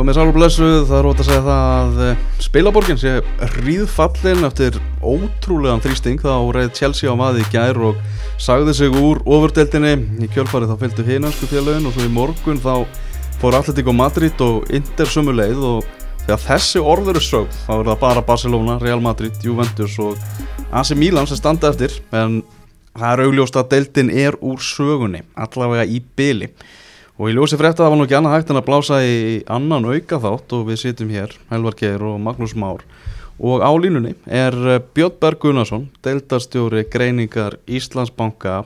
Komið sálu blessuð, það er ótt að segja það að eh, spilaborgin sé hríðfallin eftir ótrúlegan þrýsting þá reyð Chelsea á maði í gær og sagði sig úr ofurdeldinni í kjölfarið þá fylgdu hinansku félagin og svo í morgun þá fór Atletico Madrid og Inter sumu leið og þegar þessi orður er sögð þá er það bara Barcelona, Real Madrid, Juventus og AC Milan sem standa eftir. En það er augljóst að deldin er úr sögunni, allavega í byli Og í ljósi frétta það var nú ekki annað hægt en að blása í annan auka þátt og við sitjum hér, Helvar Geir og Magnús Már. Og á línunni er eh, Björn Berg Gunnarsson, deildarstjóri greiningar Íslandsbanka.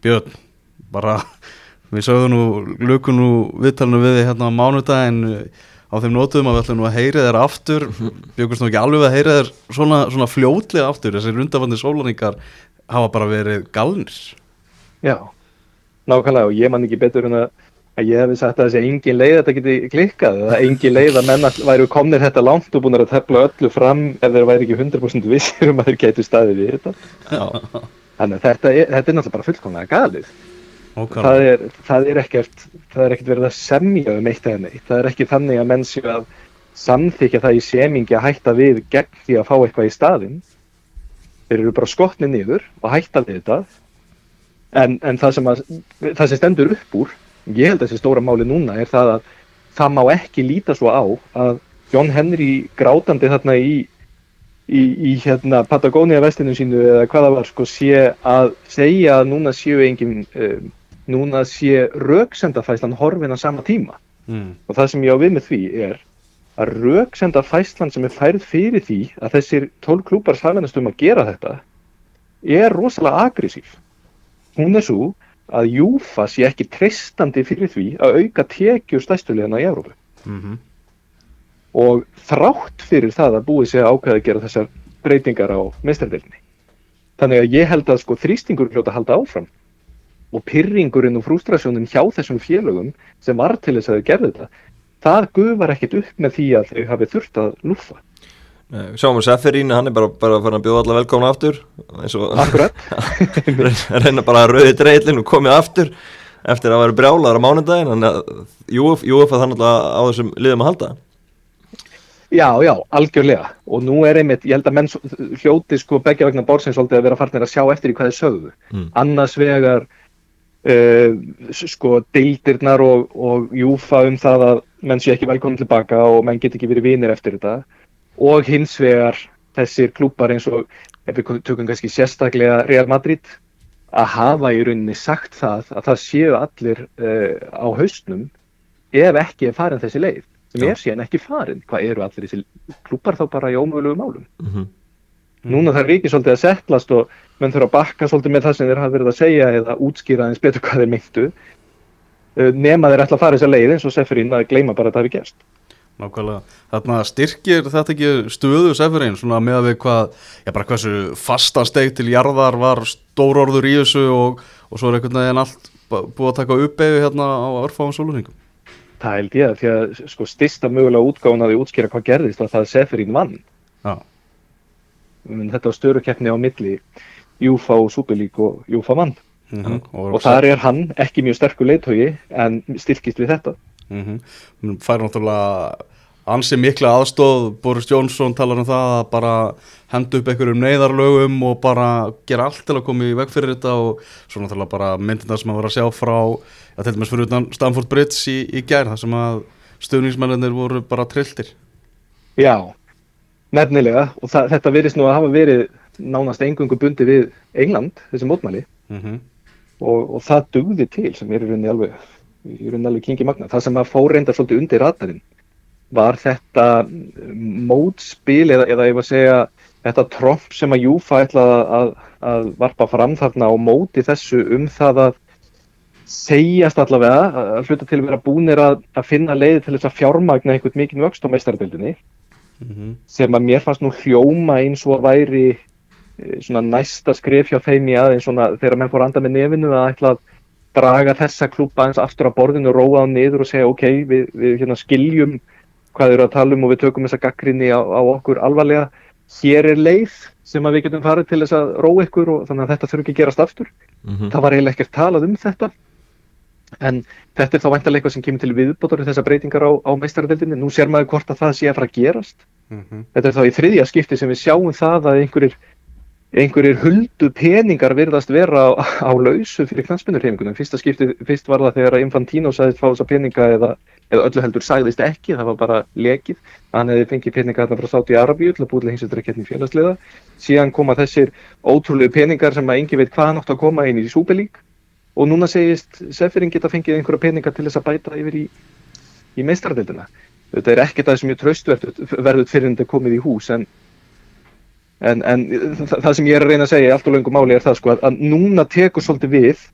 Björn, bara við sögum nú, lukum nú viðtalinu við þið hérna á mánudagin eh, á þeim nótum að við ætlum nú að heyra þér aftur. Björgust nú ekki alveg að heyra þér svona, svona fljótlega aftur, þessi rundafandi sólaringar hafa bara verið galnir. Já, nákvæmlega og ég man ekki betur en að ég hefði sagt að þessi engin leið þetta geti klikkað eða engin leið að menn væri komnir þetta langt og búin að tefla öllu fram ef þeir væri ekki 100% vissir um að þeir getur staðið við þetta. Já. þannig að þetta er, þetta er náttúrulega bara fullkomlega galið. Það er, það er ekkert það er ekkert verið að semja um eitt eða neitt. Það er ekki þannig að menn séu að samþykja það í semingi að hætta við gegn því að fá eitthvað í staðin þeir eru bara skotnið niður og hætta við þetta. En, en það, sem að, það sem stendur upp úr ég held að þessi stóra máli núna er það að það má ekki líta svo á að John Henry grátandi þarna í, í, í hérna Patagonia vestinu sínu eða hvaða var sko sé að segja að núna séu engin um, núna sé rauksendafæslan horfin að sama tíma mm. og það sem ég á við með því er að rauksendafæslan sem er færð fyrir því að þessir tól klúpar saganast um að gera þetta er rosalega agressív hún er svo að Júfa sé ekki treystandi fyrir því að auka tekjur stæstulegna í Európu mm -hmm. og þrátt fyrir það að búið sé ákveði að gera þessar breytingar á meistardilni þannig að ég held að sko þrýstingur hljóta halda áfram. Og pyrringurinn og frústrasjónin hjá þessum félögum sem var til þess að þau gerði þetta það gufar ekkit upp með því að þau hafi þurft að lúfa Sjáum við Seferín, hann er bara, bara að fara að bjóða alla velkomna aftur. Akkurat. Reyna bara að rauði dreilin og komið aftur eftir að vera brjálaður á mánundagin þannig að Júf að þannig að á þessum liðum að halda. Já, já, algjörlega. Og nú er einmitt, ég held að menn hljóti sko begja vegna bórsins svolítið að vera farnir að sjá eftir í hvað þið sögðu. Mm. annars vegar uh, sko deildirnar og, og Júfa um það að menn sé ekki velkomin tilbaka og menn get ekki verið vinir eftir þetta og hins vegar þessir klúpar eins og ef við tökum kannski sérstaklega Real Madrid að hafa í rauninni sagt það að það séu allir uh, á hausnum ef ekki er farin þessi leið. Sem er síðan ekki farin. Hvað eru allir þessi klúpar þá bara í ómögulegu málum? Mm -hmm. núna er ekki svolítið að settlast og menn þurfa að bakka svolítið með það sem þeir hafa verið að segja eða útskýra eins betur hvað þeir meintu. Uh, nema þeir ætla að fara þessa leið eins og Seferín að gleima bara að það hefur gerst Nákvæmlega, þarna styrkir þetta ekki stöðu Seferin svona með að við hvað, já bara hversu fasta steg til jarðar var stórorður í þessu og, og svo er einhvern veginn allt búið að taka uppeyðu hérna á örfáum soluningum. Það held ég að því að sko stista mögulega útgáðunaði útskýra hvað gerðist var það Seferin vann. Já. Þetta var störukeppni á milli Júfa og Súbelík og Júfa vann. Mm -hmm. Og, og þar er hann ekki mjög sterkur leittói en styrkist við þetta. Mm -hmm. fær náttúrulega ansi mikla aðstóð Boris Jónsson talar um það að bara hendu upp einhverjum neyðarlögum og bara gera allt til að koma í veg fyrir þetta og svo náttúrulega bara myndina sem að vera að sjá frá að til dæmis fyrir utan Stamford Bridge í, í gær þar sem að stuðningsmennir voru bara trilltir Já, nefnilega og það, þetta verist nú að hafa verið nánast engungu bundi við England þessi mótmæli mm -hmm. og, og það dugði til sem er í rauninni alveg í rauninni alveg kingi magna. Það sem að fór reyndar svolítið undir ratarinn var þetta mótspil eða, eða ég var að segja þetta tromp sem að Júfa ætlaði að, að varpa fram þarna á móti þessu um það að segjast allavega að hluta til að vera búinir að, að finna leiði til þess að fjármagna einhvern mikinn vöxt á meistardildinni mm -hmm. sem að mér fannst nú hljóma eins og að væri eh, svona næsta skrif hjá þeim í aðeins svona þegar menn fór anda með nefinu að ætla að draga þessa klúpa eins aftur á borðinu og róa á niður og segja ok, við, við hérna, skiljum hvað eru að tala um og við tökum þessa gaggrinni á, á okkur alvarlega. Hér er leið sem við getum farið til þess að róa ykkur og þannig að þetta þurfi ekki að gerast aftur. Mm -hmm. það var eiginlega ekkert talað um þetta. En þetta er þá væntalega eitthvað sem kemur til viðbótar þessar breytingar á, á meistaradeildinni. Nú sér maður hvort að það sé að fara að gerast. Mhm. þetta er þá í þriðja skipti sem við sjáum það að einhverjir einhverjir huldu peningar virðast vera á, á lausu fyrir knastmennurhefingunum fyrsta skipti, fyrst var það þegar Infantino sagðist fá þessa peninga eða, eða öllu heldur sagðist ekki, það var bara lekið. Hann hefði fengið peninga þarna frá Sáti Arabíu til að búið hins vegar kettin félagsliða. Síðan koma þessir ótrúlegu peningar sem að engi veit hvað hann átt að koma inn í Súbelík og núna segist Seferin geta fengið einhverja peninga til þess að bæta yfir í, í meistaradildina þetta er ekkert að það sem mjög traustverðut fyrir en þetta komið í hús en, en, en það, það sem ég er að reyna að segja í allt og löngu máli er það sko að, að núna tekur svolítið við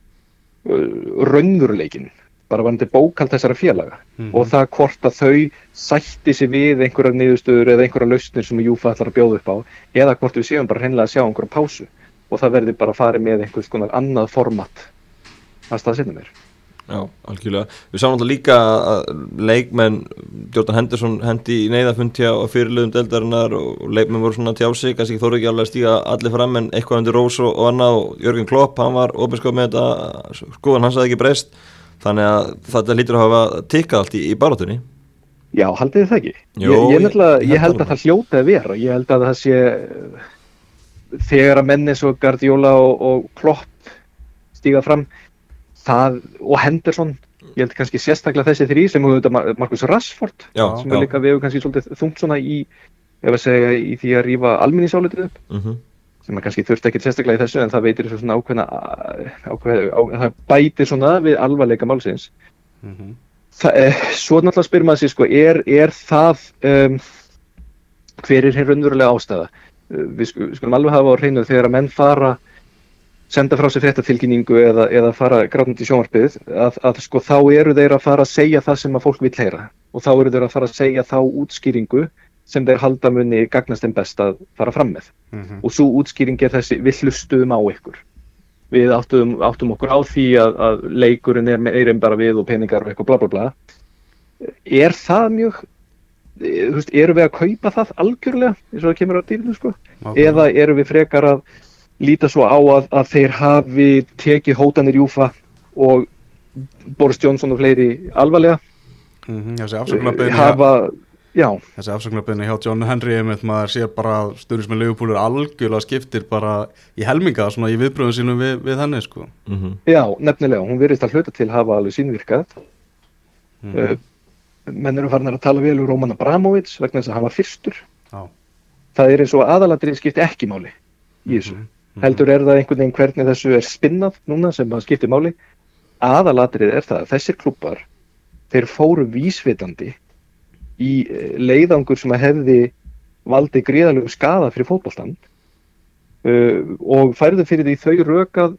uh, raunveruleikin bara varandi bókald þessara félaga. Mhm. og það hvort að þau sætti sig við einhverjar niðurstöður eða einhverjar lausnir sem Júfa ætlar að bjóða upp á eða hvort við séum bara hreinlega að sjá einhverja pásu. Og það verði bara að fara með einhvers konar annað format að staðsetna mér Já, algjörlega. Við sáum alltaf líka að leikmenn, Jordan Henderson hendi í neyðafundi á fyrirliðum deldarinnar og leikmenn voru svona tjá sig, kannski þóru ekki alveg að stíga allir fram en eitthvað undir Rós og, og annað og Jörgen Klopp, hann var ofinskap með þetta, skoðan hans hafði ekki breyst, þannig að þetta lítur að hafa tikkað allt í, í barátunni. Já, haldið þið það ekki? Jó, ég, ég, ég- ég held að það hljóti að vera ég held að það sé þegar að menni svo Guardiola og, og Klopp stíga fram það, og Henderson ég held kannski sérstaklega þessi þrý sem hefur þetta Markus Rashford Já, sem er líka við hefur kannski svolítið þungt svona í ef að segja í því að rífa alminnisálitið upp Mm sem að kannski þurft ekki sérstaklega í þessu en það veitir svo svona ákveðna ákveð, á, það bætir svona við alvarleika málsins. Mhm. Þa, eh, svo náttúrulega spyrir maður sér sko, er, er það um, hver er hér raunverulega ástæða? Uh, við sku- skulum alveg hafa á hreinu þegar að menn fara senda frá sér fréttatilkynningu eða, eða fara grátnandi í sjónvarpið að, að sko þá eru þeir að fara að segja það sem að fólk vil heyra. Og þá eru þeir að fara að segja þá útskýringu sem þeir halda munni gagnast þeim best að fara fram með. Mhm. og svo útskýring er þessi við hlustuðum á ykkur. Við áttum, áttum okkur á því að, að leikurinn er meira en bara við og peningar og eitthvað bla bla bla. Er það mjög eh, þú veist, eru við að kaupa það algjörlega eins og það kemur á dýrinu sko? Nákvæmlega. eða eru við frekar að líta svo á að, að þeir hafi tekið hótanir júfa og Boris Johnson og fleiri alvarlega Mhm, hafa, já, Þessi afsökunarbyrni hjá John Henry einmitt maður sér bara stuðnismenn Leopold algjörlega skiptir bara í helminga svona í viðbröðum sínum við, við henni sko -hmm. já, nefnilega hún virðist að hluta til hafa alveg sínvirkað Mhm. uh, menn eru farin að tala vel um Roman Abramovits vegna þess að hann var fyrstur Já. það er eins og aðalatrið skipti ekki máli í þessu Mhm. Heldur er það einhvern veginn hvernig þessu er spinnað núna sem að skipti máli. Aðalatrið er það að þessir klubbar þeir fóru vísvitandi í eh, leiðangur sem að hefði valdi gríðalegu skada fyrir fótboltan uh, og færðu fyrir því þau rökað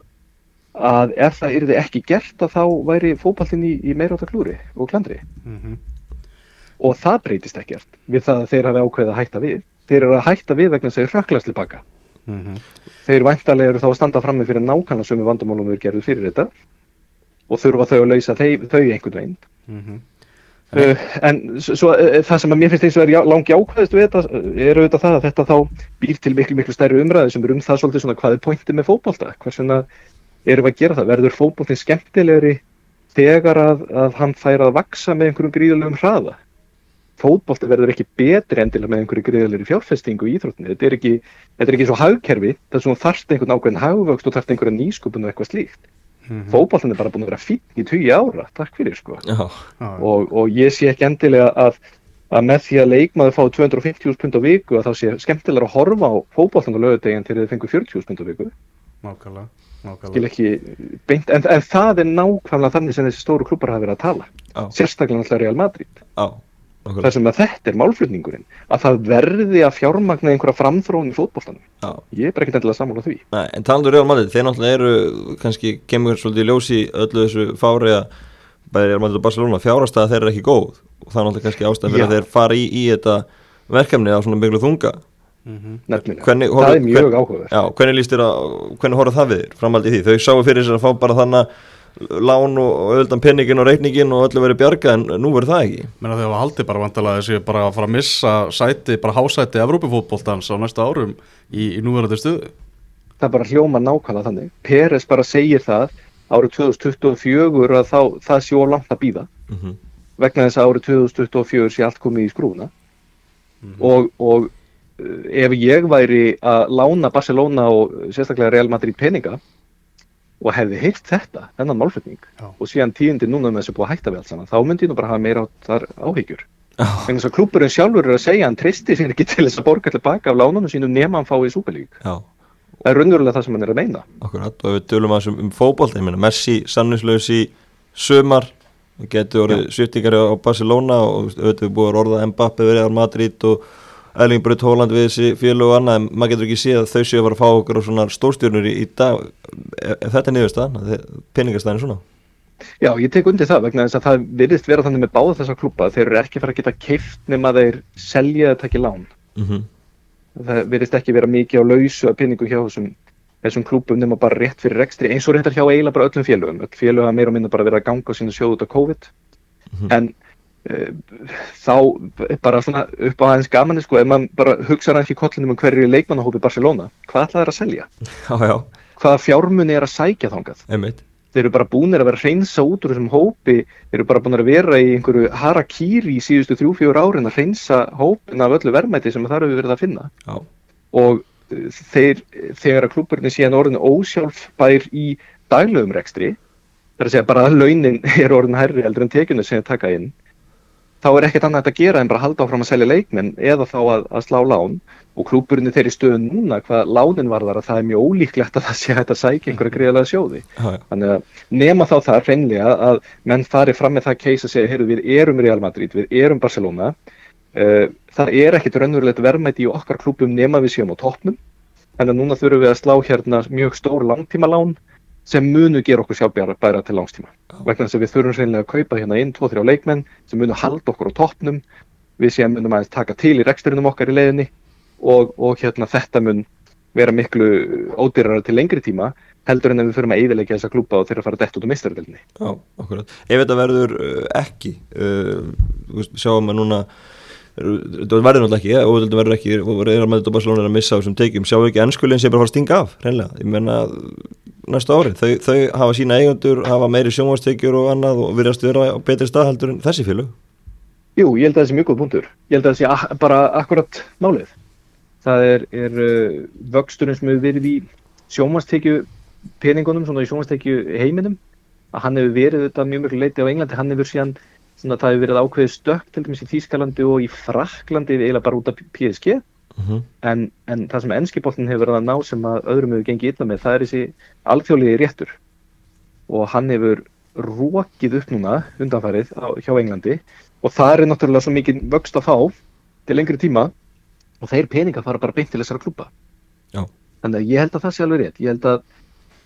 að ef það yrði ekki gert að þá væri fótboltin í, í meira átta klúri og klandri. Mhm. og það breytist ekkert við það að þeir hafi ákveðið að hætta við þeir eru að hætta við vegna þess að þeir röklast tilbaka Mhm. þeir væntalega eru þá að standa frammi fyrir nákvæmlega sömu vandamálum þeir gerðu fyrir þetta og þurfa þau að lausa þau, þau einhvern veginn Mhm. uh, en svo uh, það sem að mér finnst eins og er já, langi ákveðist við þetta er auðvitað það að þetta þá býr til miklu miklu stærri umræði sem er um það svolítið svona hvað er pointið með fótbolta hversuna erum við að gera það verður fótboltin skemmtilegri þegar að, að hann fær að vaksa með einhverjum gríðulegum hraða fótbolti verður ekki betri endilega með einhverju gríðulegri fjárfestingu í íþróttinni þetta er ekki, þetta er ekki svo hagkerfi það er svona þarft einhvern ákveðin hagvöxt og þarft einhverja nýsköpun og eitthvað slíkt. Mhm. fótboltin er bara búin að vera fín í 20 ára takk fyrir sko. Já, Já, og, og ég sé ekki endilega að, að með því að leikmaður fá 250.000 pund á viku að þá sé skemmtilega að horfa á fótboltan á lögudegin til þið fengur 40.000 pund á viku. Nákvæmlega skil nákvæmlega ekki beint, en, en það er nákvæmlega þannig sem þessi stóru klubbar hafa verið að tala. Já, sérstaklega náttúrulega Real Madrid. Já þar sem að þetta er málflutningurinn að það verði að fjármagna einhverja framþróun í fótboltanum. Já. ég er bara ekkert endilega sammála því. Nei, en talandur Real Madrid, þeir náttúrulega eru kannski kemur svolítið í ljósi öllu þessu fári að bæði Real Madrid og Barcelona fjárastæða þeir eru ekki góð. Og það er náttúrulega kannski ástæðan fyrir að þeir fara í, í þetta verkefni á svona miklu þunga. Mhm. nefnilega, Hvernig það horfðu- er mjög áhugaverð Já, hvernig líst þér að, hvernig horfðu það við þér framhaldi í því? Þau sáu fyrir sér að fá bara þannig lán og auðvitað penningin og reikningin og öllu verið bjarga en nú verður það ekki. Menna þegar við haldið bara vantalega þessi bara að fara að missa sæti, bara hásæti Evrópufótboltans á næsta árum í, í núverandi stuðu það bara hljóma nákvæmlega þannig. Peres bara segir það árið 2024 að þá, það sé of langt að býða mm -hmm. vegna þess að árið 2024 sé allt komið í skrúna og, og uh, ef ég væri að lána Barcelona og sérstaklega Real Madrid peninga og hefði heyrt þetta, þennan málflutning og síðan tíundi núna með þessu búið að hætta við allt saman, þá myndi ég nú bara hafa meira á þar áhyggjur. Þess að klúburinn sjálfur er að segja hann tristi sér ekki til þess að borga tilbaka af lánunum sínum nema hann fái í Superlík já, það er raunverulega það sem hann er að meina. Akkurat og við tölum að um, um fótbolt, ég meina Messi sannislaus í sömar getur orðið sviftingari á Barcelona og auðvitað búið að orða Mbappe verið á Madrid og Erling Braut Holland við þessi fjölu og annað en maður getur ekki séð að þau séu að fara að fá okkur á svona stórstjórnur í, í dag. Ef, þetta er niðurstaðan, peningastæðin svona? Já, ég tek undir það vegna þess að það virðist vera þannig með báða þessa klúpa þeir eru ekki fara að geta keift nema þeir selja eða takja lán. Mm það virðist ekki vera mikið á lausu að penningu hjá þessum, þessum klúpum nema bara rétt fyrir rekstri eins og réttar hjá eiginlega bara öllum félögum. Öll félög hafa meira og minna bara verið að ganga á sínu sjóð út af COVID. Mhm. en uh, þá bara svona upp á aðeins gaman sko, ef maður bara hugsaður ekki kollinum um hverju leikmannahópi Barcelona, hvað ætlaði þeir að selja? Já, já, Hvaða fjármunni er að sækja þangað? einmitt þeir eru bara búinir að vera að reynsa út úr þessum hópi, þeir eru bara búinir að vera í einhverju harakýri í síðustu þrjú-fjóru árin að reynsa hópin af öllu verðmæti sem það eru verið að finna Já, og uh, þeir, þegar að klúburinn síðan orðinu ósjálfbær í daglegum rekstri, það er að segja bara að launin er orðin hærri heldur en tekjunni sem þeir taka inn, þá er ekkert annað að gera en bara halda áfram að selja leikmenn eða þá að, að slá lán. Og klúburinn er þeirri stöðun núna hvað lánin varðar að það er mjög ólíklegt að það sé hægt að sækja einhverja greiðlega sjóði. já, já, Þannig að nema þá það hreinlega að menn fari fram með það case að segja, heyrðu við erum Real Madrid, við erum Barcelona, uh, það er ekkit raunverulegt verðmæti í okkar klúbum nema við séum á toppnum, en núna þurfum við að slá hérna mjög stór langtímalán sem munu gera okkur sjálfbæra til langstíma. Vegna þess að við þurfum hreinlega að kaupa hérna inn 2-3 leikmenn sem munu halda okkur á toppnum, við séum munum aðeins taka til í reksturinnum okkar í leiðinni og, og hérna þetta mun vera miklu ódýrara til lengri tíma heldur en ef við förum að eyðilegja þessa klúpa og þeirra fara dett út á mistaradeldinni. já, akkurat. Ef þetta verður uh, ekki uh, sjáum að núna þetta verður náttúrulega ekki, og þetta verður ekki og reyðar með þetta Barcelona er að missa á þessum teikjum sjáum við ekki ennskulinn sem bara fara að stinga af reynlega, ég menna næsta ári þau, þau hafa sína eigundur, hafa meiri sjónvarstekjur og annað og virðast vera á betri stað heldur en þessi félög Jú, ég held að það sé mjög góð punktur. Ég held að það sé bara akkurat málið. Það er, er uh, vöxturinn sem hefur verið í sjómastekju peningunum, svona í sjómastekju heiminum, að hann hefur verið þetta mjög mjög leiti á Englandi, hann hefur síðan svona það hefur verið ákveðið stökk til dæmis í Þýskalandi og í Fraklandi eiginlega bara út af PSG mm -hmm. en, en það sem ennskiboltin hefur verið að ná sem að öðrum hefur gengið illa með það er þessi alþjóðlegi réttur. Og hann hefur rókið upp núna undanfærið á, hjá Englandi. Og það er náttúrulega svo mikið vöxt að fá til lengri tíma. Og þeir peningar fara bara beint til þessara klúpa Já. þannig að ég held að það sé alveg rétt. Ég held að,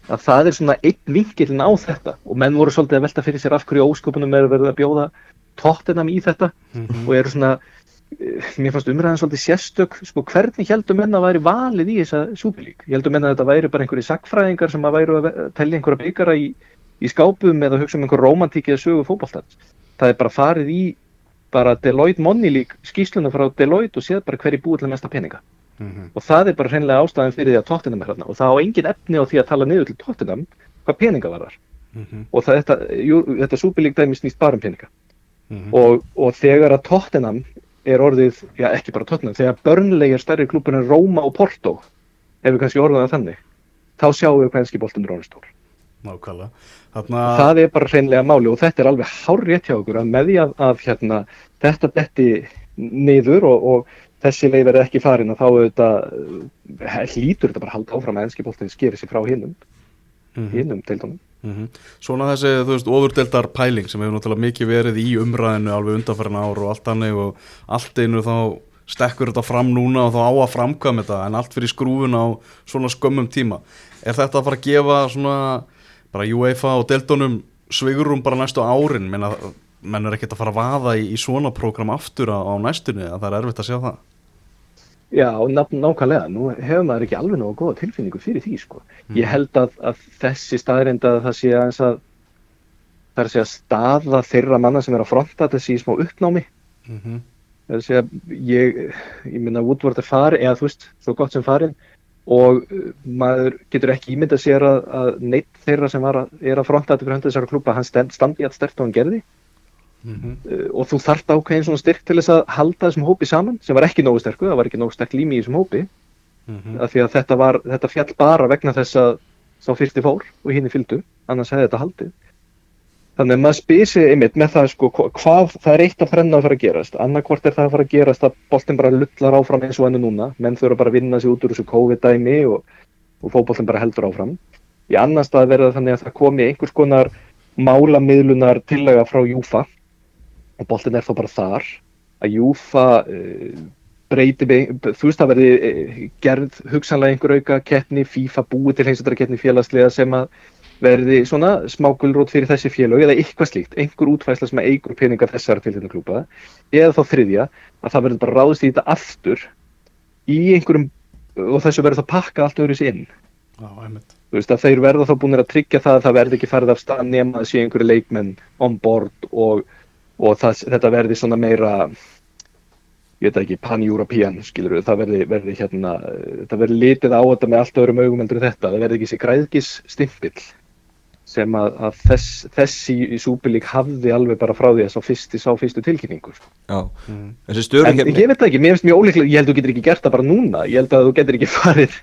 að það er svona einn vinkilin á þetta. Og menn voru svolítið að velta fyrir sér af hverju ósköpunum er verið að bjóða tóttinam í þetta. Og eru svona mér fannst umræðan svolítið sérstök sko hvernig heldur menn að væri valið í þessa súpilík, ég heldur menn að þetta væri bara einhverju sagfræðingar sem að væru að telja einhverja byggara í, í skápum eða hugsa um einhver romantík eða sögu fótboltans? Það er bara farið í bara Deloitte Money League skýsluna frá Deloitte og séð bara hverju búið til mesta peninga. Og það er bara hreinlega ástæðan fyrir því að Tottenham er hérna. Og það á engin efni á því að tala niður til Tottenham hvað peninga var þar og það, þetta, jú, þetta um peninga. Og, og þegar að Tottenham er orðið, já ekki bara Tottenham þegar Burnley er stærri klúpur en Roma og Porto ef við kannski orðað það þannig þá sjáum við hvað enski boltin er orðið stór. Nákvæmlega. Þarna, það er bara hreinlega máli og þetta er alveg hár rétt hjá okkur að með því að, að hérna, þetta detti niður og, og þessi leið verið ekki farin að þá auðvitað eh, hlýtur þetta bara að halda áfram að enski boltin skeri sig frá hinnum Mhm. hinnum deildunum Mhm. Svona þessi, þú veist, ofurdeldar pæling sem hefur náttúrulega mikið verið í umræðinu alveg undanfærin ár og allt annað og allt einu þá stekkur þetta fram núna og þá á að framkvæma þetta en allt fyrir skrúfun á svona skömmum tíma. Er þetta að fara að gefa svona bara UEFA og deildunum svigurum bara næstu árin menn, er ekkert að fara að vaða í, í svona prógram aftur á næstunni að það er erfitt að sjá það. Já, ná, nákvæmlega, nú hefur maður ekki alveg nógu góða tilfinningu fyrir því sko. Ég held að, að þessi staðrind að það sé að það er að segja staða þeirra manna sem er að fronta þessi í smá uppnámi Mm -hmm. það er að segja, ég, ég minna Woodward er farin, eða þú veist, svo gott sem farin og uh, maður getur ekki ímyndað sér að, að neitt þeirra sem að, er að fronta þetta fyrir hönda þessara klúpa, hann standi allt stert og hann gerði Mhm. uh, og þú þarft ákveðin svona styrk til þess að halda þessum hópi saman sem var ekki nógu sterku, það var ekki nógu sterk lími í þessum hópi. Mhm. af því að þetta, var, þetta fjall bara vegna þess að sá fyrsti fór og hinn fylgdu, annars hefði þetta haldið. Þannig að maður spyr sig einmitt með það sko, hva- hvað, það er eitt að frenna að fara að gerast. Annarkvort er það að fara að gerast að boltin bara lullar áfram eins og henni núna. Menn þurfa bara að vinna sig út úr þessu COVID-dæmi og, og fótboltin bara heldur áfram. Í annar stað verða þannig að það komi einhvers konar málamiðlunar tillega frá Júfa og boltin er þá bara þar. Að Júfa uh, breyti, þú veist það verði uh, gerð hugsanlega einhver auka keppni, FIFA búið til heimsættara keppni félagslega sem að verði svona smágulrót fyrir þessi félag eða eitthvað slíkt, einhver útfæsla sem eigur peningar þessara til þetta klúpa eða þá þriðja að það verður bara ráðist í þetta aftur í einhverjum og þessu verður það pakka allt öðru sér inn. Já, þú veist að þeir verða þá búin að tryggja það að það verði ekki farið af stað nema að sé einhverju leikmenn on board og, og það, þetta verði svona meira ég veit ekki, pan-European skilur við, það verði, verði hérna það verði litið á þetta með allt öðrum augum heldur en þetta, það verði ekki sér græðgis stimpill sem að, að þess, þessi í súpilík hafði alveg bara frá því að sá fyrsti, sá fyrstu tilkynningur. Já, Mhm. þessi En stöðurkeppni ég veit ekki, mér finnst mjög ólíklega, ég held að þú getur ekki gert það bara núna, ég held að þú getur ekki farið,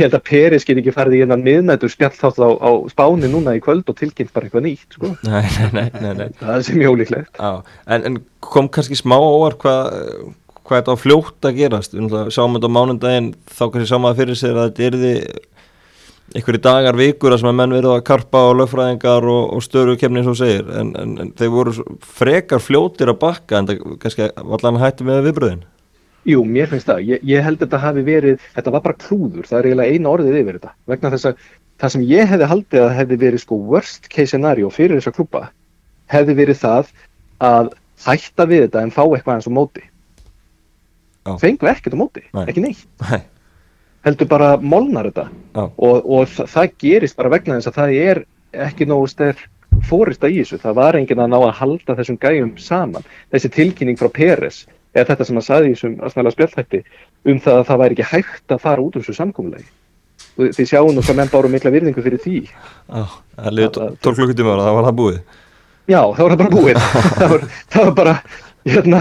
ég held að Peris getur ekki farið í hennan miðnættur spjall þátt á, á spáni núna í kvöld og tilkynnt bara eitthvað nýtt, sko. Nei, nei, nei. Það er sem mjög ólíklegt. En, en kom kannski smá óvar hvað hvað þetta á fljótt að gerast sáum þetta á mánundaginn þá kannski sá maður fyrir sér að þetta yrði einhverju dagar, vikur að sem að menn verið að karpa á lögfræðingar og, og störu kemni eins og segir en, en, en þeir voru frekar fljótir að bakka en það kannski allan hætti með viðbröðin Jú, mér finnst það, ég, ég held að þetta hafi verið, þetta var bara klúður, það er eiginlega eina orðið yfir þetta, vegna þess að það sem ég hefði haldið að hefði verið sko worst case scenario fyrir þessa klúpa hefði verið það að hætta við þetta en fá eitthvað eins og móti. Já. Fengu ekkert á móti, Nei. ekki neitt. Nei, heldur bara molnar þetta já, og, og það, gerist bara vegna þess að það er ekki nógu sterk fórista í þessu, það var enginn að ná að halda þessum gæjum saman þessi tilkynning frá Peres eða þetta sem hann saði í þessum aðsnæla spjallhætti um það að það væri ekki hægt að fara út úr þessu samkomulegi og þið sjáum hvað menn báru mikla virðingu fyrir því. Já það Það- 12 klukkutíma og það var það búið. Já, það var það bara búið. Það, var, það var bara hérna,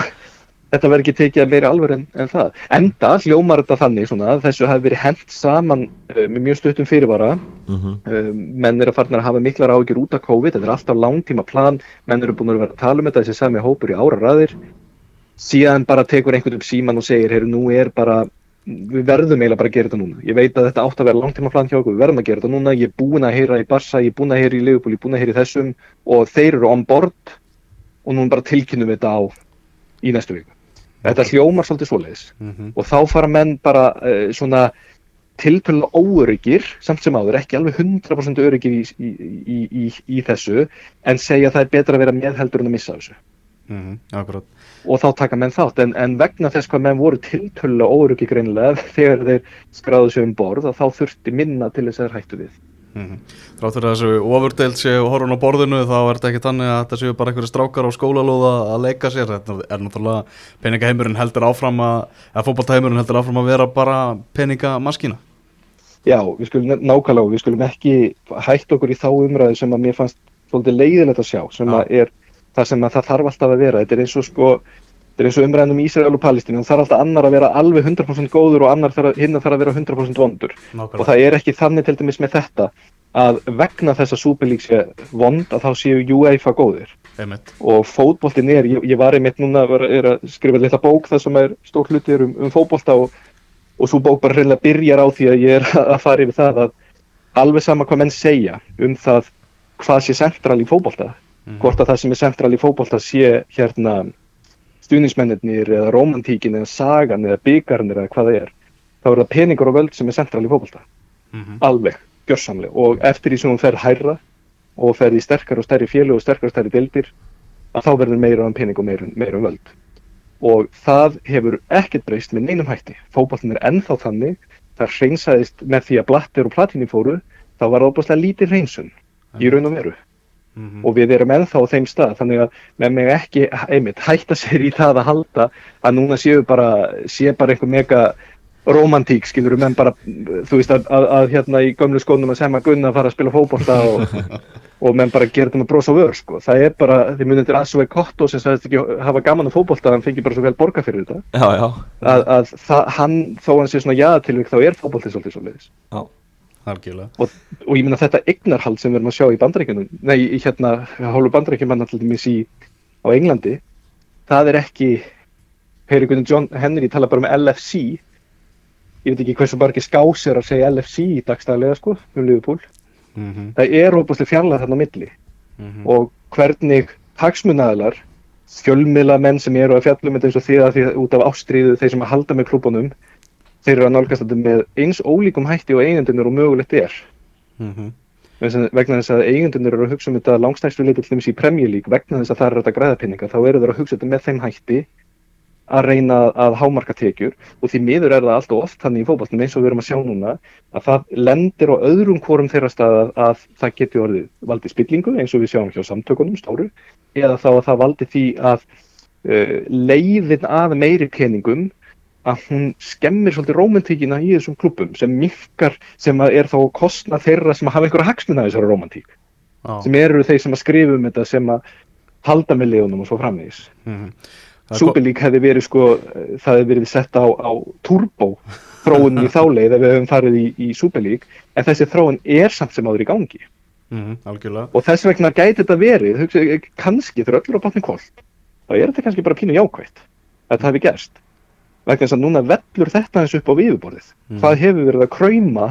þetta verður ekki tekið að meiri alveg en, en það. Enda hljómar þetta þannig svona, að þessu hafi verið hent saman uh, með mjög stuttum fyrirvara. Mm -hmm. Um, menn eru að farna að hafa miklar áhyggjur út af COVID, þetta er alltaf langtíma plan menn eru búin að vera að tala um þetta þessi sami hópur í ára raðir síðan bara tekur einhvern upp síman og segir heyru, nú er bara, við verðum eiginlega bara að gera þetta núna, ég veit að þetta átt að vera langtíma plan hjá okkur, við verðum að gera þetta núna, ég er búin að heyra í Barsa, ég er búin að heyra í Liverpool ég er búin að heyra í þessum og þeir eru on board og nú bara tilkynum við þetta á í næstu viku. Þetta hljómar svolítið svoleiðis. Mhm. og þá fara menn bara uh, svona tiltölu óöryggir samt sem áður, ekki alveg 100% öryggir í, í, í, í, í þessu en segja að það er betra að vera með heldur en að missa þessu. Mhm, Akkurat og þá taka menn þátt. En, en vegna þess hvað menn voru tiltölu óöryggi greinilega þegar þeir skráðu sig um borð þá þurfti minna til þess að þeir hættu við. Mhm. Þrátt fyrir að þessu ofurdeild séu horfun á borðinu þá er þetta ekki þannig að þetta séu bara einhverju strákar á skólalóða að leika sér. Þetta er náttúrulega peningaheimurinn heldur áfram að eða fótballtæheimurinn heldur áfram að vera bara peningamaskína. Já, við skulum nákvæmlega, við skulum ekki hætt okkur í þá umræðu sem að mér fannst svolítið leiðilegt að sjá, sem að er það sem að það þarf alltaf að vera, þetta er eins og sko, þetta er eins og umræðan um Ísrael og Palestínu, það þarf alltaf annar að vera alveg 100% góður og annar þarf, hinn þarf að vera 100% vondur. Og Nákvæmlega það er ekki þannig til dæmis með þetta að vegna þess að Superleague sé vond að þá séu UEFA góðir. Einmitt. og fótboltin er, ég, ég var einmitt núna var, að skrifa litla bók það sem er stór hluti um, um fótbolta og, og svo bók bara reynilega byrjar á því að ég er að fara yfir það að alveg sama hvað menn segja um það hvað sé central í fótbolta Mhm. hvort að það sem er central í fótbolta sé hérna stuðnismennir eða romantíkin eða sagan eða byggarnir eða hvað það er þá er það peningur og völd sem er central í fótbolta. Mhm. alveg, gjörsamlega. Og eftir því sem hún fer hærra og fer í sterkar og stærri fjölu og sterkar og stærri deildir að þá verður meira um pening og meira, meira um völd. Og það hefur ekkert breyst með neinum hætti. Fótboltin er ennþá þannig. Það hreinsaðist með því að blattir og platinni fóru þá var það óbúslega lítið hreinsun í raun og veru Mhm. og við erum ennþá á þeim stað þannig að með mig ekki einmitt hætta sér í það að halda að núna séu bara sé bara einhver mega romantík skilur menn bara, þú veist að, að, að hérna í gömlu skónum að sem að gunna að fara að spila fókbólta og, og menn bara gera þetta með brós og vör sko. það er bara, þið munið til Asvei Kotto sem sagðist ekki hafa gaman á fókbólta hann fengi bara svo vel borga fyrir þetta Já, já, að, að það, hann, þó hann sé svona jaðatilvík þá er fókbólti svolítið svo leiðis já Algjörlega og, og ég minna þetta eignarhald sem við erum að sjá í bandaríkjunum nei, í hérna, hólu bandaríkjum til dæmis í, á Englandi það er ekki Perry Gunnar John Henry tala bara um LFC ég veit ekki hversu margir skásir að segja LFC í dagstæðlega sko, um Liverpool mm -hmm. það er óbúslega fjarlag þarna á milli Mm -hmm. og hvernig hagsmunnaðalar fjölmiðla menn sem eru að fjallum þetta eins og því að því út af ástríðu þeir sem að halda með klúbunum þeir eru að nálgast þetta með eins ólíkum hætti og eigendunir og mögulegt er Mm -hmm. Vegna þess að- þess eigendunir eru að hugsa um þetta langstæðstu leiti til dæmis í League vegna þess að það er þetta græðapinninga þá eru þeir að hugsa þetta með þeim hætti að reyna að hámarka tekjur og því miður er það allt og oft þannig í fótballtum eins og við erum að sjá núna að það lendir á öðrum hvorum þeirra stað að, að það geti orðið valdi spillingu eins og við sjáum hjá samtökunum stóru eða þá að það valdi því að uh, leiðin að meiri peningum að hún skemmir svolítið rómantíkina í þessum klubum sem minkar sem að er þá að kostna þeirra sem hafa einhverja hagsmuna af þessari rómantík Já. sem eru þeir sem að skrifa um þetta sem að halda með liðunum og svo framvegis. Er ko- Superlík hefði verið sko eh, það hefði verið sett á, á turbo þróun í þáleið ef við hefum farið í, í Superlík en þessi þróun er samt sem áður í gangi. Mhm, Algjörlega. Og þess vegna gæti þetta verið hugsa, eh, kannski þegar öllur á bátni kolt þá er þetta kannski bara pínu jákvætt að það hefði gerst vegna þess að núna vellur þetta eins upp á viðurborðið Mhm. hvað hefur verið að krauma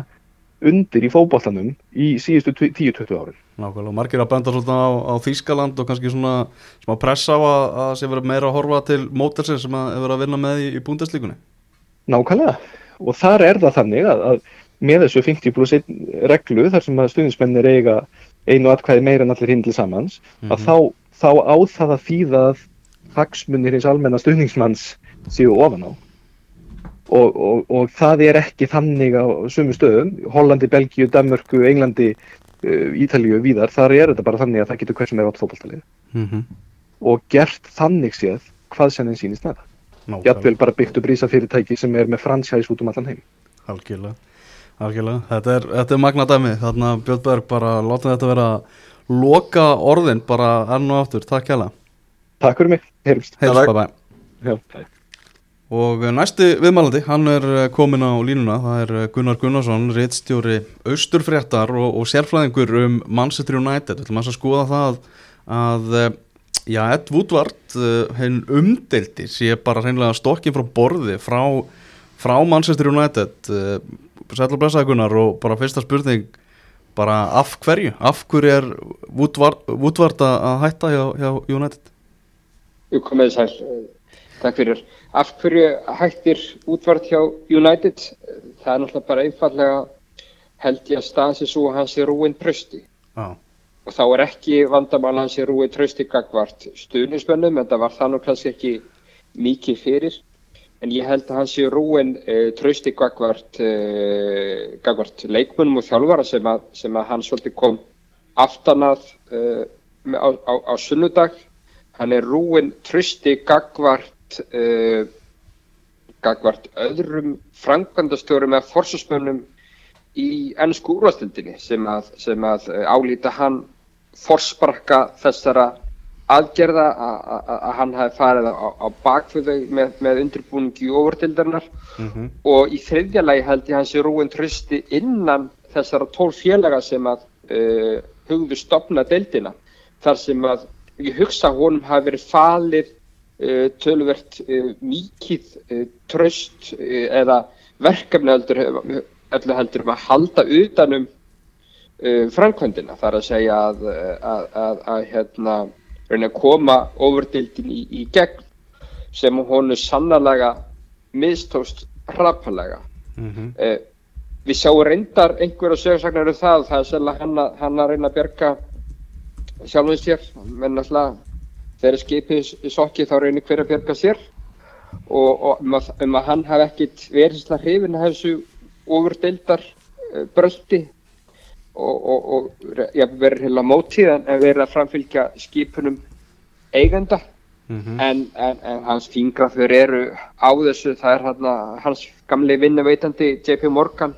undir í fótboltanum í síðustu 10-20 árin Nákvæmlega, og margir að benda svolítið á, á Þýskaland og kannski svona smá pressa á að, að sé verið meira að horfa til mótelsins sem að er verið að vinna með í, í búndeslíkunni. Nákvæmlega og þar er það þannig að, að með þessu 50 pluss 1 reglu þar sem að stuðnismennir eiga einu atkvæði meira en allir hinn til samans að þá, þá á það að þýða að hagsmunir hins almenna stuðningsmanns séu ofan á og, og, og það er ekki þannig á sumu stöðum. Hollandi, Belgíu, Danmörku, Englandi uh, Ítalíu, víðar, þar er þetta bara þannig að það getur hver sem er átt fótballtalið Mm -hmm. og gert þannig séð hvað sem þeim það. Nákvæmlega, jafnvel bara byggt upp rísa fyrirtæki sem er með franchise út um allan heim. Algjörlega, algjörlega. Þetta er, þetta er magna dæmi, þarna Björnberg bara látum þetta vera loka orðin bara enn og aftur, takk hjá Takk fyrir mig, heyrumst. Heils, Takk. bye bye. Og eh, næsti viðmælandi, hann er eh, kominn á línuna, það er eh, Gunnar Gunnarsson, reittstjóri Austurfréttar og, og sérfræðingur um Manchester United. Við ætlum að skoða það að, já, Ed Woodward, hinn umdeldi, sé bara hreinlega stokkin frá borði frá, frá Manchester United. Og blessaði Gunnar og bara fyrsta spurning, bara af hverju? Af hverju er Woodward, Woodward að hætta hjá, hjá United? Jú, komið sæl. Eh, Takk fyrir. Af hverju hættir útvart hjá United? Eh, Það er náttúrulega bara einfallega held ég að staðan sér svo að hann sé rúin trösti. Já, Og þá er ekki vandamál að hann sé rúin trösti gagvart stuðnismönnum, en það var það nú kannski ekki mikið fyrir. En ég held að hann sé rúin uh, trösti gagvart, uh, gagvart leikmönnum og þjálfara sem að, sem að hann svolítið kom aftanað uh, á, á, á sunnudag hann er rúin trösti gagvart uh, gagvart öðrum framkvæmdastjórum eða forsvarsmönnum í ennsku úrvastildinni sem að, sem að uh, álíta hann forsparka þessara aðgerða að- hann hafi farið á, á bakföðu með, með undirbúningi í óverdildarinnar mm og í þriðja lagi held ég hans er rúin trösti innan þessara tólf félaga sem að uh, hugðu stopna deildina þar sem að ég hugsa honum hafi verið falið tölvert uh, mikið uh, tröst eða verkefni heldur, heldur, um að halda utanum framkvæmdina þar að segja að, að, að, að hérna, reyna að koma ofurdildin í, í gegn sem honu sannarlega mistóst hrapalega. -hmm. Eh, við sjáum reyndar einhverja sögursagnar um það, það er sérlega hann, að- reyna að bjarga sjálfum sér, menn alltaf þegar skipið sokki þá reynir hver að bjarga sér. Og, og um, að, um að hann hafi ekkit verið sérlega hrifin af þessu ofurdeildar uh, bröldi og, og, og ja, verið heila mótið en verið að framfylgja skipunum eigenda. Mhm. en, en, en hans fingrafur eru á þessu, það er hann hans gamli vinnuveitandi JP Morgan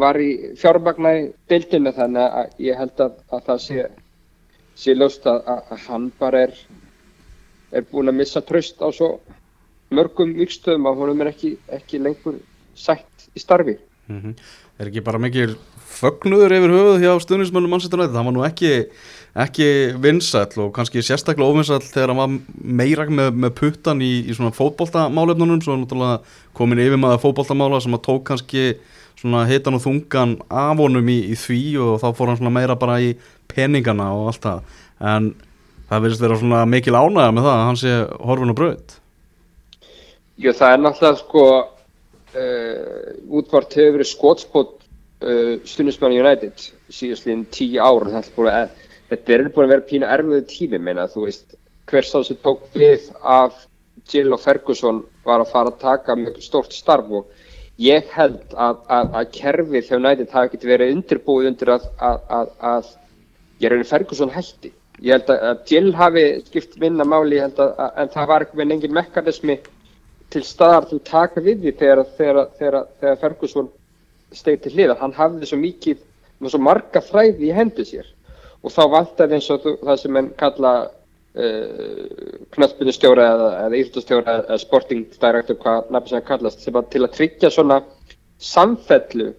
var í fjármagna í deildinu þannig að ég held að, að það sé, ljóst að, að hann bara er, er búinn að missa tröst á svo mörgum vikstöðum að honum er ekki, ekki lengur sætt í starfi. Mhm. Er ekki bara mikil fögnuður yfir höfuð hjá stuðnismönnum Manchester United, það var nú ekki, ekki vinsæll og kannski sérstaklega óvinsæll þegar hann var meira með, með puttan í, í svona fótboltamálefnunum svo er náttúrulega komin yfir maður fótboltamála sem að tók kannski svona hitan og þungan af honum í, í því og þá fór hann svona meira bara í peningana og allt það. En það verðist vera svona mikil ánægja með það að hann sé horfin og bröð Jú, það er náttúrulega sko uh, útvart hefur verið skotspót uh, stundismann United síðastliðin tíu ár. Þetta er búin að, er vera pínu erfiðu tími meina þú veist hver sá sem tók við af Jill og Ferguson var að fara að taka mjög stort starf og ég held að, að, að kerfið hjá United hafi ekkert verið undirbúið undir að, að ég reyni Ferguson hætti ég held að Jill hafi skipt minna máli held að, en það var ekki með engin mekanismi til staðar til að taka við því þegar, þegar, þegar, þegar Ferguson steg til hliðar. Hann hafði svo mikið, svo marga fræði í hendu sér og þá vantaði eins og það sem enn kalla uh, knöttbyrnustjóra eða, eða íþjóttastjóra eða sporting director, hvað nafnir sem það kallast, sem að til að tryggja svona samfellu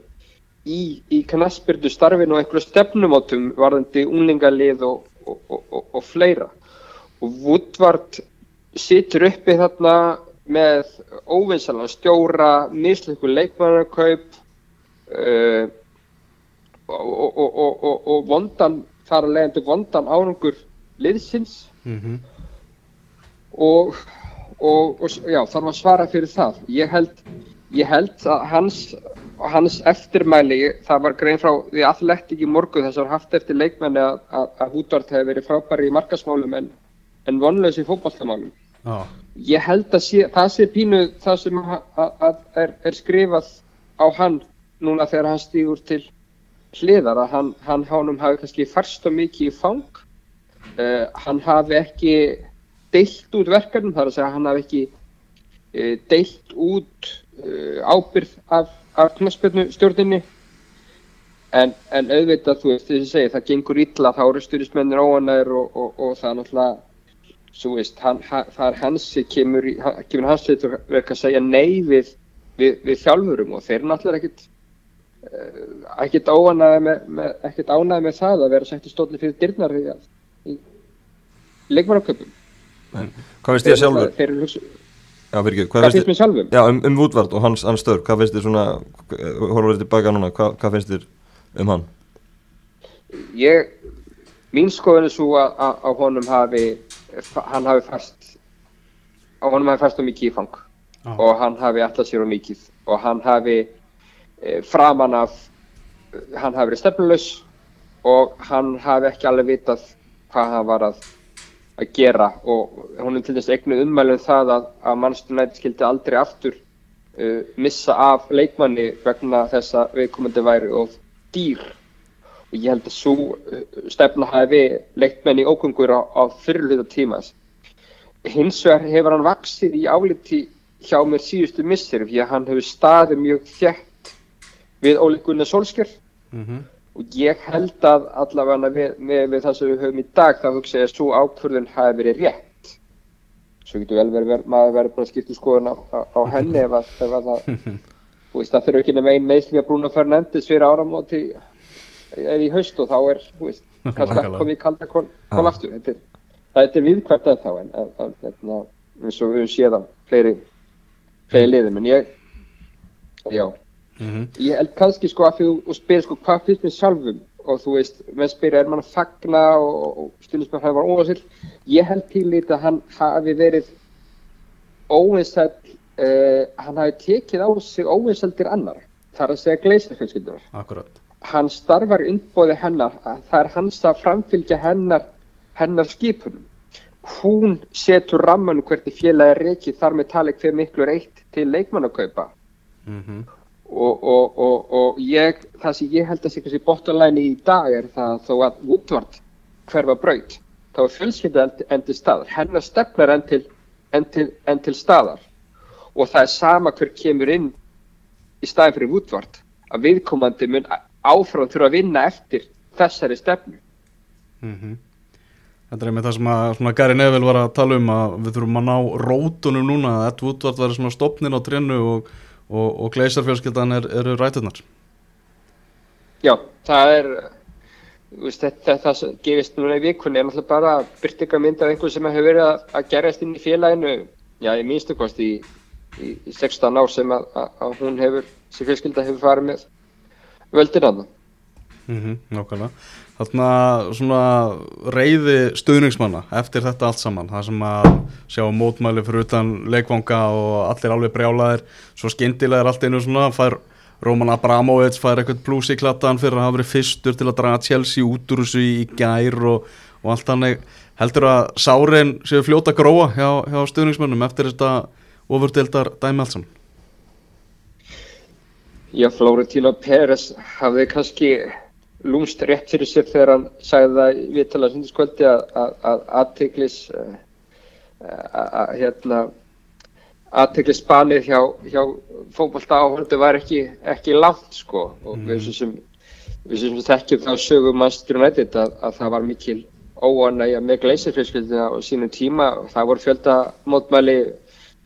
í, í knöttbyrnu starfinu og einhverju stefnumótum varðandi unlingalið og, og, og, og, fleira. Og Woodward situr uppi þarna með óvinsalega stjóra, mislíku leikmannarkaup uh, og, og, og, og vondan, þar að leiðandi vondan árangur liðsins mm -hmm. og, og já, þarf að svara fyrir það. Ég held, ég held að hans, hans eftirmæli, það var grein frá því aðlegt ekki morgu þess að haft eftir leikmenni að, að, að Hútvart hefði verið frábæri í markasmálum en, en vonlegs í fótballtamálum. Já, Ég held að sé, það sé pínu það sem að, að er, er skrifað á hann núna þegar hann stýgur til hliðar að hann, hann hánum hafi kannski færst og mikið í fang uh, hann hafi ekki deilt út verkefnum þar að segja hann hafi ekki deilt út uh, ábyrð af, af knaspjörnu stjórninni en, en auðvitað þú veist þess að segja það gengur illa þá eru stjórnismennir óanæður og, og, og það er náttúrulega svo veist, hann, það er hans sem kemur, kemur hans til að að segja nei við, við, við þjálfurum og þeir náttúrulega ekkit uh, ekkit óanæði með, með, ekkit ánæði með það að vera sett í stóli fyrir dyrnar í, leikmannarköpum Hvað finnst þér sjálfur? þeir eru hugsa, Já, fyrir ekki, hvað hvað finnst finnst mér sjálfum? Já, um, um Woodward og hans, hans störf, hvað finnst þér svona, horfum við tilbaka núna, hvað, hvað finnst þér um hann? ég, mín skoðun er svo að, að, að honum hafi hann hafi fast á honum hafi fast og mikið í fang Já. og hann hafi alltaf sér og mikið og hann hafi e, framan af hann hafi verið stefnulegs og hann hafi ekki alveg vitað hvað hann var að, að gera og hún er til dæmis eignu ummælum það að, að mannstunæti skildi aldrei aftur uh, missa af leikmanni vegna þess að viðkomandi væri of dýr. Og ég held að svo uh, stefna hafi leikmenn í ókungur á, á fyrirluta tímas. Hins vegar hefur hann vaksið í áliti hjá mér síðustu missir því að hann hefur staðið mjög þjætt við Óli Gunnar Solskjör mm og ég held að allavega við, með, við það sem við höfum í dag þá hugsa ég að svo ákvörðun hafi verið rétt. Svo getur vel verið, ver- maður verið bara að skipta um skoðun á, á, á henni ef að, ef að það, þú veist, það þurfa ekki nema ein meðsli að Bruno Fernandes fyrir áramóti er í haust og þá er, þú veist, kannski að komið kalda kól, kól Já. aftur. Þetta þetta er viðkvæmt að þá en, en, en, en eins og við höfum séð á fleiri, fleiri liðum, en ég, já, ég held kannski sko að þú spyrir sko hvað finnst mér sjálfum? Og þú veist, menn spyrir er mann að fagna og, og með hann var óvæsill ég held til lítið að hann hafi verið óvinsæll uh, hann hafi tekið á sig óvinsældir annar þar að segja gleisarfjölskyldunar Akkurat. Hann starfar innbóði hennar að það er hans að framfylgja hennar hennar skipunum. Hún setur ramman hvernig félagi er reikið þar með tali hver miklu er eitt til leikmannakaupa. Mm og, og, og, og ég, það sem ég held að sé kannski bóttalæni í dag er það þó að Woodward hverfa braut þá er fjölskylda enn, enn til staðar hennar stefnar enn til, enn til, enn til staðar. Og það er sama hver kemur inn í staðin fyrir útvart að viðkomandi mun áfram þurfa að vinna eftir þessari stefnu. Mm Þetta er með það sem að svona Gary Neville var að tala um að við þurfum að ná rótunum núna að Ed Woodward verður svona stopnin á trénu og, og, og Gleisarfjölskyldan er, eru rætunar. Já, það er veist, þetta, það gefist núna í vikunni er náttúrulega bara byrtingamynd af einhver sem hefur verið að, að gerast inn í félaginu já, í minnstu kost í, í, í 16 ár sem að, að, að hún hefur, sem fjölskylda hefur farið með völdin að það Mm -hmm, nákvæmlega. Þarna svona reyði stuðningsmanna eftir þetta allt saman. Það sem að sjá mótmæli fyrir utan leikvanga og allir alveg brjálaðir. Svo skyndilega er allt einu svona, fær Roman Abramovits, fær eitthvað pluss í klattan fyrir að hafa verið fyrstur til að draga Chelsea út úr þessu í gær og, og allt þannig. Heldur að sárin séu fljóta gróa hjá, hjá stuðningsmannum eftir þetta ofurdeildar dæmi allt saman? Já, Florentino Pérez hafði kannski lúmst rétt fyrir sér þegar hann sagði það við tala sundarskvöldi að aðteglis að hérna aðteglisbanið hjá, hjá fókbalta áhundu var ekki, ekki langt sko. Og mm. við sem við sem þekkjum þá sögum Manchester United að, að það var mikil óanægja með gleisirfjölskyldina á sínum tíma. Og það voru fjölda mótmæli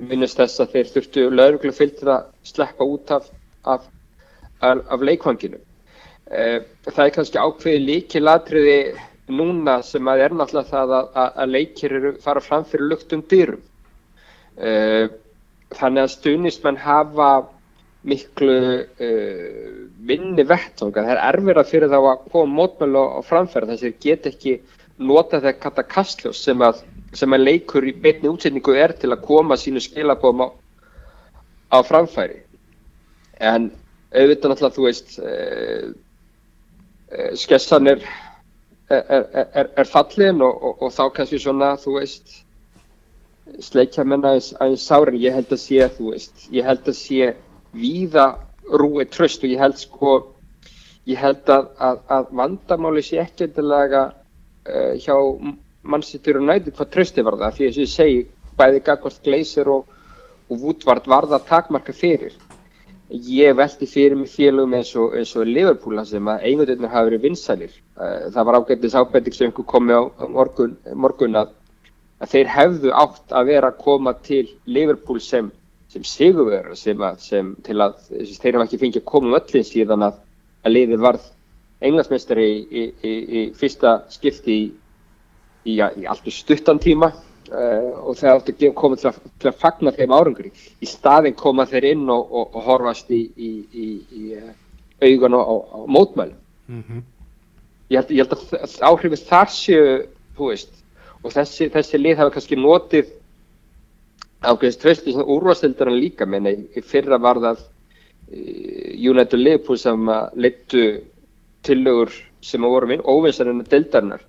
minnast þess að þeir þurftu lögurlega fylgtir að sleppa út af, af, af, af leikvanginu það er kannski ákveði líkilatriði núna sem að er náttúrulega það að, að, að leikir eru fara fram fyrir luktum dýrum þannig að stuðnismenn hafa miklu uh, minni vettunga það er erfira fyrir þá að koma mótmælu á framfæra þess að þeir get ekki nota þegar kata kastljós sem að, sem að leikur í beitni útsetningu er til að koma sínu skilabóðum á, á framfæri. En auðvitað náttúrulega þú veist skessan er, er, er, er fallin og, og, og þá kannski svona, þú veist, sleikja menna aðeins sárin, ég held að sé, þú veist, ég held að sé víða rúið tröst og ég held sko, ég held að, að, að vandamáli sé ekki endilega uh, hjá mannsittur og næti hvað trösti var það, því að ég segi bæði Gagvart Gleisir og, og Vútvart var það takmarka fyrir ég veldi fyrir mig félagum eins og, eins og Liverpool sem að eigundirnir hafa verið vinsælir. Eh, það var ágættis ábætting sem einhver komi á morgun, morgun að, að þeir hefðu átt að vera að koma til Liverpool sem, sem sigurverður sem, sem til að þeir hafa ekki fengið að koma um öllin síðan að, að liðið varð englandsmeistari í, í, í, í fyrsta skipti í alltaf stuttan tíma Uh, og það átti að koma til að, til að fagna þeim árangri. Í staðin koma þeir inn og, og, og horfast í, í, í, í uh, augun og, og mótmælu mm -hmm. ég, held, ég held að áhrifið þar séu veist, og þessi, þessi lið hafa kannski notið ákveðist trösti úrvarstildarinn líka. Menn í fyrra var það uh, United Liverpool sem leittu tillögur sem voru óvinsarinn dildarinnar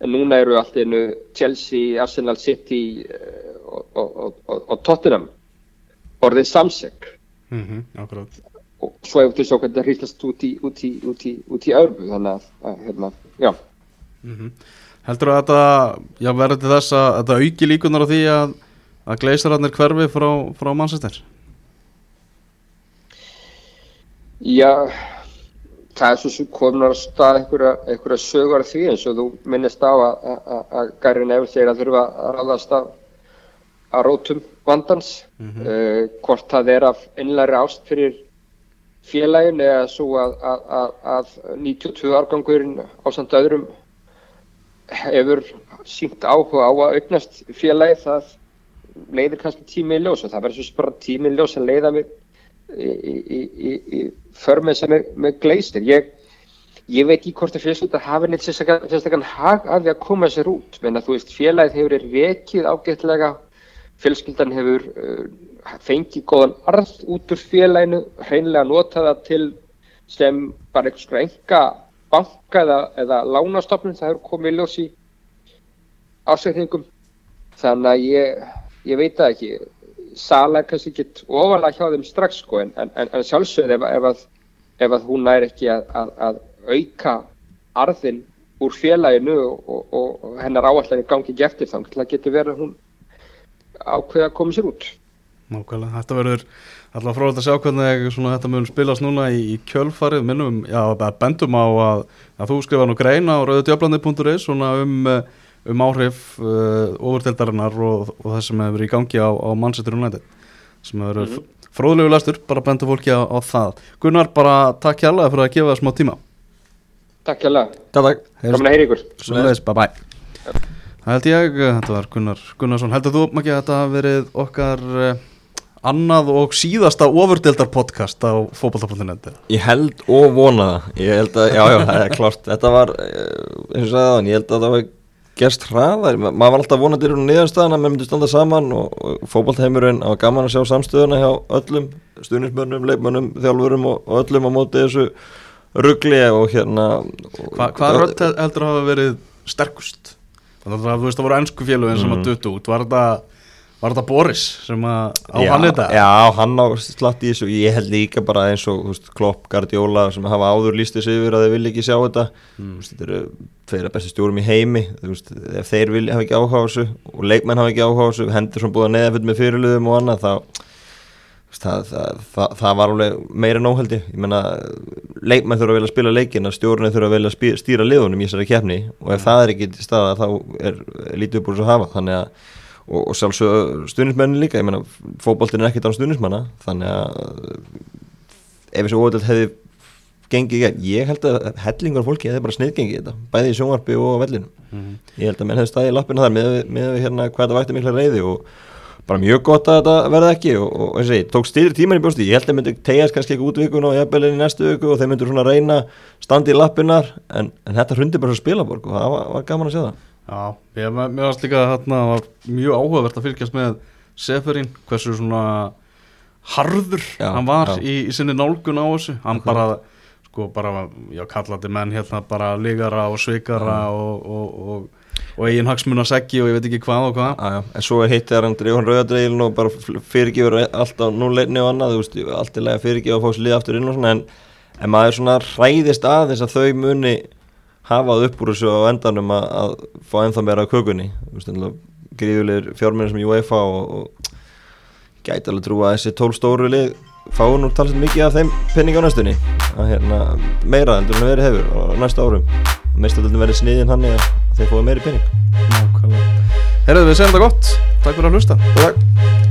en núna eru allt einu Chelsea, Arsenal City eh, og, og, og, og Tottenham orðið samseg mm -hmm, og svo hefur svo hvernig það hrýstast út í út í, út í, út í örbu þannig að, hérna, já mm -hmm. Heldur þú að þetta já, verður til þess að þetta auki líkunar á því að, að gleisararnir hverfi frá, frá mannsæstir? Já það er svo sem komin að stað einhverja sögur því eins og þú minnist á að Gary Neville segir að þurfa að ráðast að, rótum vandans mm -hmm. uh, hvort það er af einlæri ást fyrir félagin eða svo að, að, að 92 árgangurinn á samt öðrum hefur sínt áhuga á að augnast félagi það leiðir kannski tími í ljós og það verður svo bara tími í ljós að leiða mig í, í, í, í förmið sem er með gleistir ég, ég veit ekki hvort að fjölskylda hafi neitt sérstaklega hag af því að koma sér út. Menn að þú veist félagið hefur er vekið ágætlega. Fjölskyldan hefur uh, fengið góðan arð út úr félaginu hreinlega nota það til sem bara konar enga banka eða, eða lánastofnun. Það hefur komið ljós í ásækningum þannig að ég, ég veit það ekki Sala er kannski ekki ofalega hjá þeim strax sko en, en, en sjálfsögð ef, ef, að, ef að hún er ekki að, að, að auka arðin úr félaginu og, og, og hennar áallinni gangi ekki eftir þá það getur verið að hún ákveða að koma sér út. Nákvæmlega, þetta verður alltaf frólægt að sjá hvernig þetta mun spilast núna í, í kjölfarið. Minnum, já, bendum á að, að þú skrifa nú greina á rauðutjöflandi.is svona um, um áhrif uh, ofurteldarinnar og, og það sem hefur í gangi á, á Manchester United sem hefur verið mm -hmm. fróðlegu lastur, bara bendur fólki á, á það. Gunnar, bara takk hjálpa fyrir að gefa það smá tíma. Takk hjálpa. Takk, takk. Gaman að heyra ykkur. Leiðis, bye bye. Það held ég, þetta var Gunnar Gunnarsson. Heldur þú, Maggi, að þetta hafi verið okkar... Uh, annað og síðasta ofurdeldar podcast á fókbalta.net Ég held og vona það ég held að, já já, það er klart þetta var, eh, eins og sagði það, ég held að það var gerst hraðar, maður var alltaf vonað til nýðanstæðan að maður myndi standa saman og, og fókbaltheimurinn á gaman að sjá samstöðuna hjá öllum, stuðnismönnum, leikmönnum þjálfurum og, og öllum á móti þessu ruggli og hérna Hva, Hvað rödd heldur að hafa verið sterkust? Þannig að þú veist að það voru ennsku félugin sem að mm. duttu út, var þetta Var þetta Boris sem á já, hann þetta? Já, hann á slatt í þessu ég held líka bara eins og veist, Klopp, Guardiola sem hafa áður lístið sig yfir að þeir vilja ekki sjá þetta mm. veist, þetta eru þeirra bestu stjórum í heimi veist, ef þeir vilja hafa ekki áhuga á þessu og leikmenn hafa ekki áhuga á þessu hendur sem búið að neða fyrir með fyrirluðum og annað þá það, það, það, það var alveg meira nóhaldi ég menna, leikmenn þurfa að vilja spila leikin að stjórnir þurfa að vilja stýra liðunum í þessari kefni og ef mm. það er ekki til staða þá er lítið uppbúrus að hafa þannig að og, og sjálfsög stuðnismennin líka, ég menna fókbóltin er ekkert án stuðnismanna þannig að ef þessu óvöld hefði gengið ég held að hellingar fólki hefði bara sniðgengið þetta, bæði í sjónvarpi og vellinu, mm -hmm. ég held að menn hefði staðið í lappina þar með, með hérna hvað þetta vækti mikla reyði og bara mjög gott að þetta verði ekki og, og eins og ég tók stýrir tíman í bjósti, ég held að myndi tegjast kannski ekki út vikun og jafnvelin í næstu viku og þeir myndur svona reyna standi í lappinar en, en þetta hrundi bara svo spilaborg og það var, var gaman að segja það Já, ég meðast líka að þarna var mjög áhugavert að fylgjast með Seferin, hversu svona harður já, hann var í, í sinni nálgun á þessu, hann okay. bara sko bara, já kallandi menn hérna bara ligara og sveikara mm. og, og, og, og eigin hagsmun að segja og ég veit ekki hvað og hvað já, En svo hittir hann Drívan Rauðadreilin og bara fyrirgifur allt á núleitni og annað, þú veist, allt lega fyrirgifur að fá sér lið aftur inn og svona en, en maður svona ræðist að þess að þau muni hafað upp úr þessu á endanum að, að fá ennþá meira kökunni. Gríðulegir fjármennir sem UEFA og, og gæti alveg trú að þessi tól stóru lið fáið nú talsett mikið af þeim penning á næstunni. Að hérna, meira endur en verið hefur á næsta árum. Meistöldin verið sniðin hann eða þeir fóðu meiri penning Nákvæmlega. Herðu við segjum þetta gott, takk fyrir að hlusta. Takk